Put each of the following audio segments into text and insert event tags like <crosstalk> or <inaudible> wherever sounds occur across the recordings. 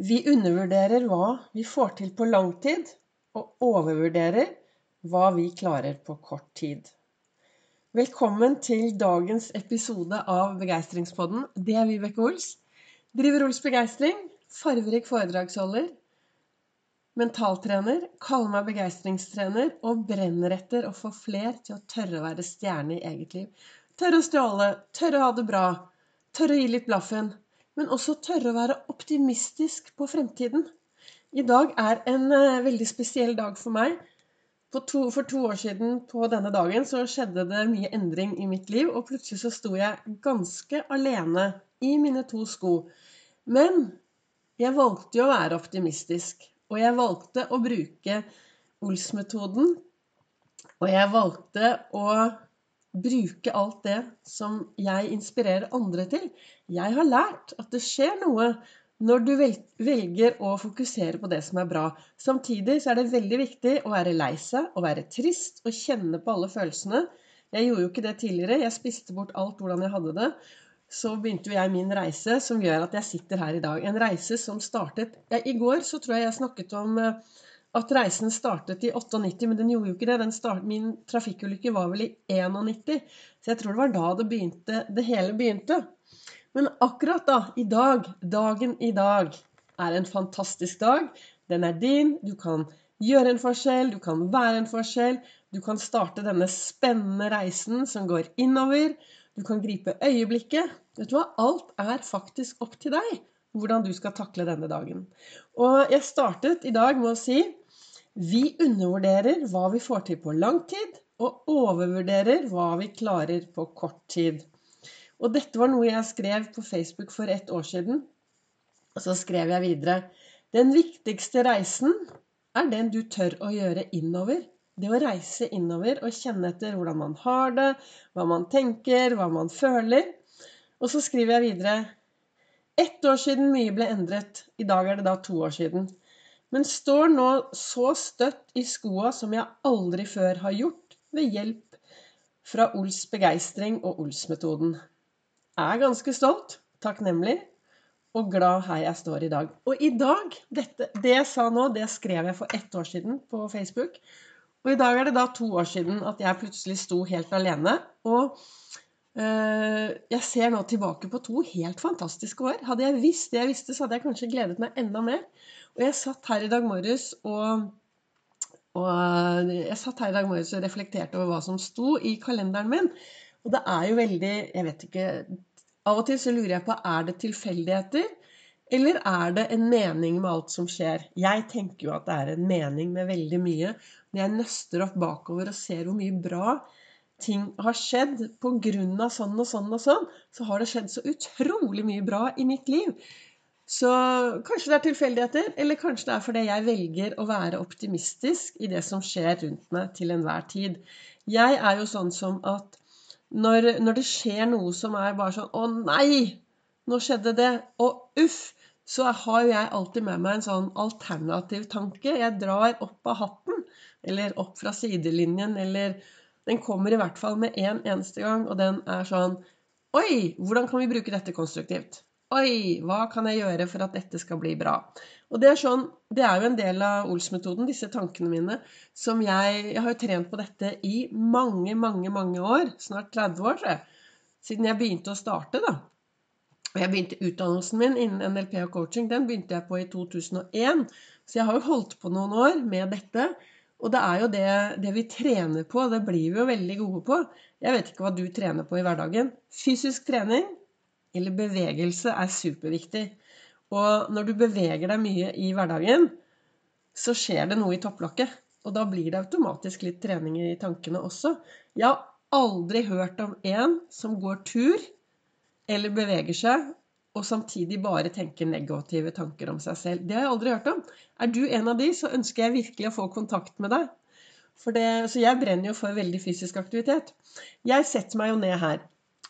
Vi undervurderer hva vi får til på lang tid, og overvurderer hva vi klarer på kort tid. Velkommen til dagens episode av Begeistringspodden. Det er Vibeke Ols. Driver Ols Begeistring. Farverik foredragsholder. Mentaltrener. Kaller meg begeistringstrener og brenner etter å få fler til å tørre å være stjerne i eget liv. Tørre å stråle. Tørre å ha det bra. Tørre å gi litt blaffen men også tørre å være optimistisk på fremtiden. I dag er en uh, veldig spesiell dag for meg. To, for to år siden på denne dagen så skjedde det mye endring i mitt liv, og plutselig så sto jeg ganske alene i mine to sko. Men jeg valgte jo å være optimistisk, og jeg valgte å bruke Ols-metoden. Og jeg valgte å bruke alt det som jeg inspirerer andre til. Jeg har lært at det skjer noe når du velger å fokusere på det som er bra. Samtidig så er det veldig viktig å være lei seg, å være trist og kjenne på alle følelsene. Jeg gjorde jo ikke det tidligere. Jeg spiste bort alt hvordan jeg hadde det. Så begynte jeg min reise som gjør at jeg sitter her i dag. En reise som startet I går så tror jeg jeg snakket om uh, at reisen startet i 98, men den gjorde jo ikke det. Start, min trafikkulykke var vel i 91, så jeg tror det var da det begynte, det hele begynte. Men akkurat da, i dag, dagen i dag, er en fantastisk dag. Den er din. Du kan gjøre en forskjell, du kan være en forskjell. Du kan starte denne spennende reisen som går innover. Du kan gripe øyeblikket. Vet du hva? Alt er faktisk opp til deg hvordan du skal takle denne dagen. Og jeg startet i dag med å si vi undervurderer hva vi får til på lang tid, og overvurderer hva vi klarer på kort tid. Og dette var noe jeg skrev på Facebook for ett år siden. Og så skrev jeg videre Den viktigste reisen er den du tør å gjøre innover. Det å reise innover og kjenne etter hvordan man har det, hva man tenker, hva man føler. Og så skriver jeg videre Ett år siden mye ble endret. I dag er det da to år siden men står nå så støtt i skoa som jeg aldri før har gjort, ved hjelp fra Ols begeistring og Ols-metoden. Er ganske stolt, takknemlig og glad her jeg står i dag. Og i dag dette, Det jeg sa nå, det skrev jeg for ett år siden på Facebook. Og i dag er det da to år siden at jeg plutselig sto helt alene. Og jeg ser nå tilbake på to helt fantastiske år. Hadde jeg visst det jeg visste, så hadde jeg kanskje gledet meg enda mer. Og jeg satt her i dag morges og, og jeg satt her i dag morges og reflekterte over hva som sto i kalenderen min. Og det er jo veldig Jeg vet ikke Av og til så lurer jeg på er det tilfeldigheter. Eller er det en mening med alt som skjer? Jeg tenker jo at det er en mening med veldig mye. Når jeg nøster opp bakover og ser hvor mye bra ting har skjedd pga. sånn og sånn og sånn, så har det skjedd så utrolig mye bra i mitt liv. Så kanskje det er tilfeldigheter, eller kanskje det er fordi jeg velger å være optimistisk i det som skjer rundt meg til enhver tid. Jeg er jo sånn som at når, når det skjer noe som er bare sånn Å nei! Nå skjedde det. Og uff! Så har jo jeg alltid med meg en sånn alternativ tanke. Jeg drar opp av hatten. Eller opp fra sidelinjen. Eller Den kommer i hvert fall med en eneste gang, og den er sånn Oi! Hvordan kan vi bruke dette konstruktivt? Oi, hva kan jeg gjøre for at dette skal bli bra? Og det er, sånn, det er jo en del av Ols-metoden, disse tankene mine, som jeg Jeg har jo trent på dette i mange, mange, mange år. Snart 30 år, tror jeg. Siden jeg begynte å starte, da. Og jeg begynte utdannelsen min innen NLP og coaching. Den begynte jeg på i 2001. Så jeg har jo holdt på noen år med dette. Og det er jo det, det vi trener på. Det blir vi jo veldig gode på. Jeg vet ikke hva du trener på i hverdagen. Fysisk trening eller bevegelse er superviktig. Og når du beveger deg mye i hverdagen, så skjer det noe i topplokket. Og da blir det automatisk litt trening i tankene også. Jeg har aldri hørt om en som går tur eller beveger seg, og samtidig bare tenker negative tanker om seg selv. Det har jeg aldri hørt om. Er du en av de, så ønsker jeg virkelig å få kontakt med deg. Det, så jeg brenner jo for veldig fysisk aktivitet. Jeg setter meg jo ned her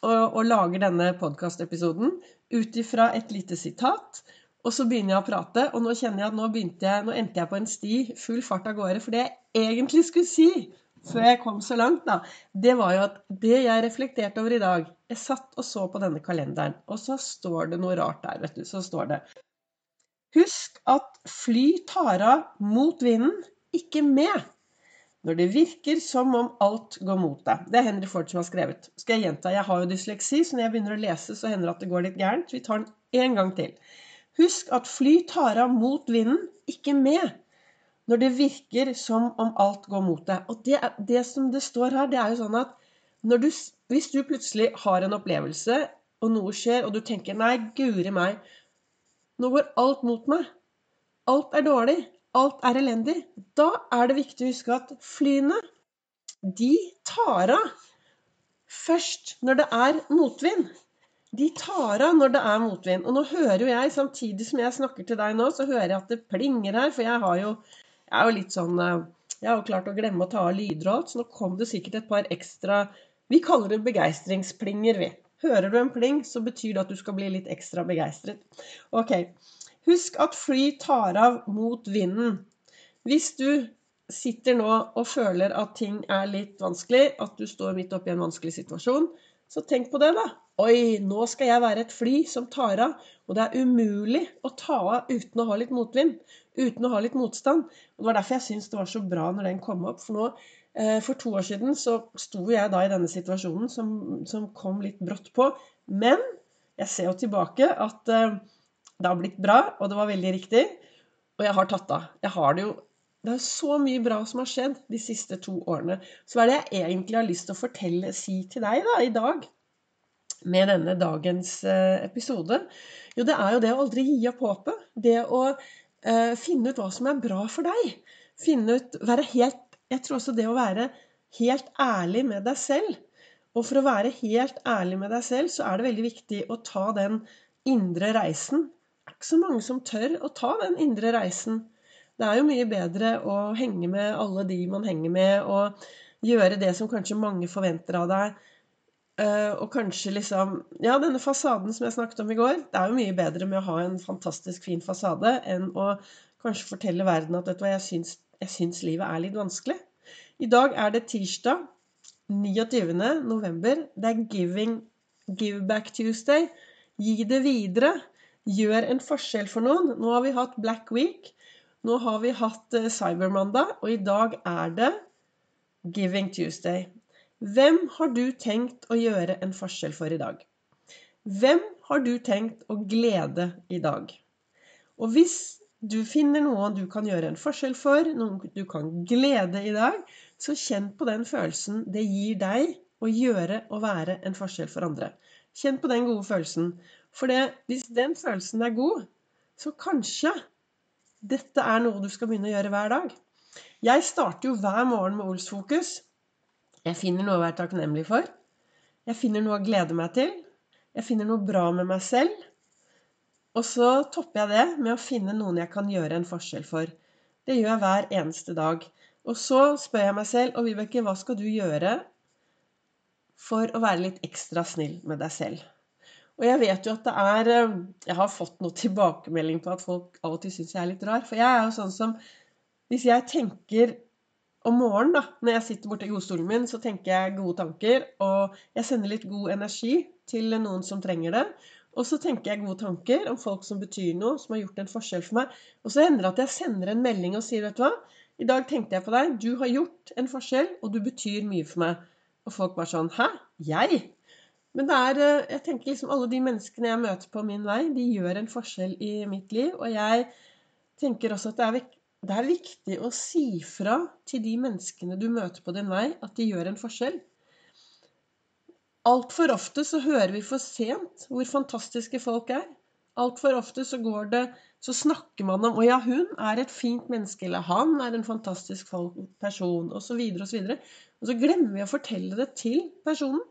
og, og lager denne podkastepisoden ut ifra et lite sitat. Og så begynner jeg å prate, og nå kjenner jeg at nå, jeg, nå endte jeg på en sti full fart av gårde. For det jeg egentlig skulle si før jeg kom så langt, da, det var jo at det jeg reflekterte over i dag Jeg satt og så på denne kalenderen, og så står det noe rart der, vet du. Så står det Husk at fly tar av mot vinden, ikke med. Når det virker som om alt går mot deg. Det er Henry Ford som har skrevet. Skal jeg gjenta? Jeg har jo dysleksi, så når jeg begynner å lese, så hender det at det går litt gærent. Vi tar den en gang til. Husk at fly tar av mot vinden, ikke med. Når det virker som om alt går mot deg. Og det, det som det står her, det er jo sånn at når du, hvis du plutselig har en opplevelse, og noe skjer, og du tenker 'nei, guri meg', nå går alt mot meg. Alt er dårlig alt er elendig, da er det viktig å huske at flyene, de tar av først når det er motvind. De tar av når det er motvind. Og nå hører jo jeg, samtidig som jeg snakker til deg nå, så hører jeg at det plinger her. For jeg har jo, jeg er jo litt sånn eh, Jeg har jo klart å glemme å ta av lyder og alt, så nå kom det sikkert et par ekstra Vi kaller det begeistringsplinger, vi. Hører du en pling, så betyr det at du skal bli litt ekstra begeistret. Ok. Husk at fly tar av mot vinden. Hvis du sitter nå og føler at ting er litt vanskelig, at du står midt oppi en vanskelig situasjon, så tenk på det, da. Oi, nå skal jeg være et fly som tar av. Og det er umulig å ta av uten å ha litt motvind. Uten å ha litt motstand. Og Det var derfor jeg syntes det var så bra når den kom opp. For nå, for to år siden så sto jeg da i denne situasjonen som, som kom litt brått på. Men jeg ser jo tilbake at eh, det har blitt bra, og det var veldig riktig. Og jeg har tatt av. Jeg har det jo Det er så mye bra som har skjedd de siste to årene. Så hva er det jeg egentlig har lyst til å fortelle, si til deg da, i dag? Med denne dagens eh, episode? Jo, det er jo det å aldri gi opp håpet. Det å eh, finne ut hva som er bra for deg. Finne ut Være helt Jeg tror også det å være helt ærlig med deg selv. Og for å være helt ærlig med deg selv, så er det veldig viktig å ta den indre reisen Det er ikke så mange som tør å ta den indre reisen. Det er jo mye bedre å henge med alle de man henger med, og gjøre det som kanskje mange forventer av deg. Eh, og kanskje liksom Ja, denne fasaden som jeg snakket om i går, det er jo mye bedre med å ha en fantastisk fin fasade enn å kanskje fortelle verden at vet du hva, jeg syns, jeg syns livet er litt vanskelig. I dag er det tirsdag 29. november. Det er Giving Give Back Tuesday. Gi det videre gjør en forskjell for noen. Nå har vi hatt Black Week. Nå har vi hatt eh, Cybermandag, og i dag er det Giving Tuesday. Hvem har du tenkt å gjøre en forskjell for i dag? Hvem har du tenkt å glede i dag? Og hvis du finner noe du kan gjøre en forskjell for, noe du kan glede i dag, så kjenn på den følelsen det gir deg å gjøre og være en forskjell for andre. Kjenn på den gode følelsen. For det, hvis den følelsen er god, så kanskje dette er noe du skal begynne å gjøre hver dag. Jeg starter jo hver morgen med Olsfokus. Jeg finner noe å være takknemlig for. Jeg finner noe å glede meg til. Jeg finner noe bra med meg selv. Og så topper jeg det med å finne noen jeg kan gjøre en forskjell for. Det gjør jeg hver eneste dag. Og så spør jeg meg selv Og Vibeke, hva skal du gjøre for å være litt ekstra snill med deg selv? Og jeg vet jo at det er eh, Jeg har fått noe <laughs> tilbakemelding på at folk av og til syns jeg er litt rar. For jeg er jo sånn som Hvis jeg tenker om morgenen, da, når jeg sitter borte i godstolen min, så tenker jeg gode tanker. Og jeg sender litt god energi til noen som trenger det. Og så tenker jeg gode tanker om folk som betyr noe, som har gjort en forskjell for meg. Og så hender det at jeg sender en melding og sier, vet du hva, i dag tenkte jeg på deg. Du har gjort en forskjell, og du betyr mye for meg. Og folk bare sånn Hæ? Jeg? Men det er eh, Jeg tenker liksom alle de menneskene jeg møter på min vei, de gjør en forskjell i mitt liv. Og jeg tenker også at det er, det er viktig å si fra til de menneskene du møter på din vei, at de gjør en forskjell. Altfor ofte så hører vi for sent hvor fantastiske folk er. Altfor ofte så går det Så snakker man om 'Å ja, hun er et fint menneske', eller 'han er en fantastisk person', osv., osv. Og så glemmer vi å fortelle det til personen.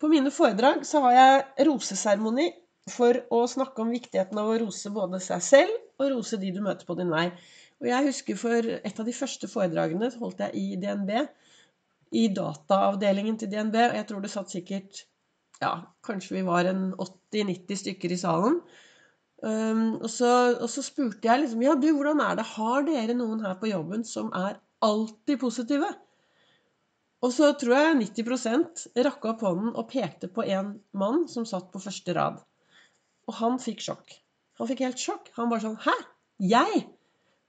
På mine foredrag så har jeg roseseremoni for å snakke om viktigheten av å rose både seg selv og rose de du møter på din vei. Og jeg husker for et av de første foredragene holdt jeg i DNB. I dataavdelingen til DNB. Og jeg tror det satt sikkert Ja, kanskje vi var en 80-90 stykker i salen. Um, og, så, og, så, spurte jeg liksom Ja, du, hvordan er det? Har dere noen her på jobben som er alltid positive? Og så tror jeg 90% rakka opp hånden og pekte på en mann som satt på første rad. Og han fikk sjokk. Han fikk helt sjokk. Han bare sånn Hæ? Jeg?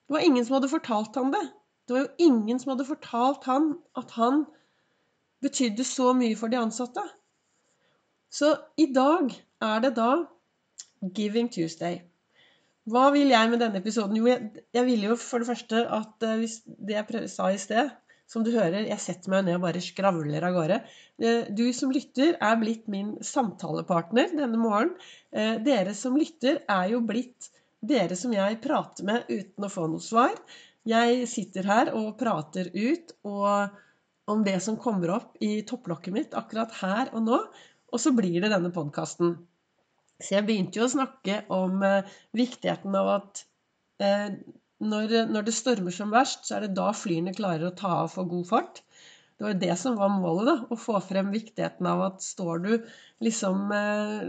Det var ingen som hadde fortalt han det. Det var jo ingen som hadde fortalt han at han betydde så mye for de ansatte. Så i dag er det da Giving Tuesday. Hva vil jeg med denne episoden? Jo, jeg, jeg ville jo for det første at uh, hvis det jeg prøv, sa i sted Som du hører, jeg setter meg ned og bare skravler av gårde. Uh, du som lytter, er blitt min samtalepartner denne morgenen. Uh, dere som lytter, er jo blitt dere som jeg prater med uten å få noe svar. Jeg sitter her og prater ut og om det som kommer opp i topplokket mitt akkurat her og nå. Og så blir det denne podkasten. Så jeg begynte jo å snakke om eh, viktigheten av at eh, når, når, det stormer som verst, så er det da flyene klarer å ta av for god fart. Det var jo det som var målet, da. Å få frem viktigheten av at står du liksom eh,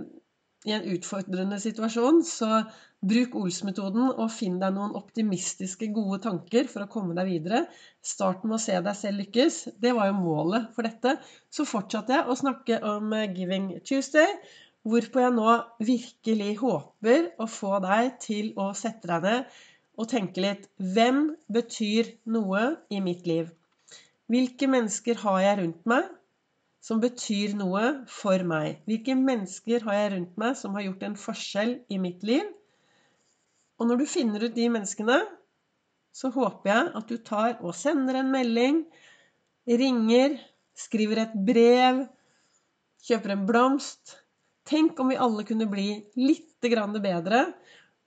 i en utfordrende situasjon, så Bruk Ols-metoden og finn deg noen optimistiske, gode tanker for å komme deg videre. Start med å se deg selv lykkes. Det var jo målet for dette. Så fortsatte jeg å snakke om eh, Giving Tuesday, hvorpå jeg nå virkelig håper å få deg til å sette deg ned og tenke litt Hvem betyr noe i mitt liv? Hvilke mennesker har jeg rundt meg som betyr noe for meg? Hvilke mennesker har jeg rundt meg som har gjort en forskjell i mitt liv? Og når du finner ut de menneskene, så håper jeg at du tar og sender en melding, ringer, skriver et brev, kjøper en blomst. Tenk om vi alle kunne bli litt bedre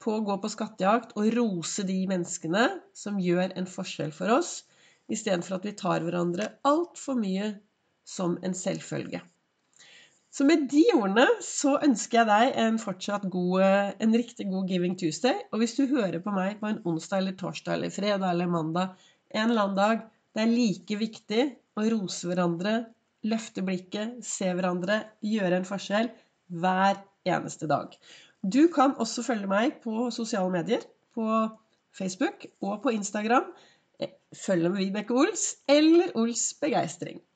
på å gå på skattejakt og rose de menneskene som gjør en forskjell for oss, istedenfor at vi tar hverandre altfor mye som en selvfølge. Så med de ordene så ønsker jeg deg en fortsatt god, en riktig god Giving Tuesday. Og hvis du hører på meg på en onsdag eller torsdag eller fredag eller mandag, en eller annen dag, det er like viktig å rose hverandre, løfte blikket, se hverandre, gjøre en forskjell hver eneste dag. Du kan også følge meg på sosiale medier, på Facebook og på Instagram. Følg med Vibeke Ols eller Ols Begeistring.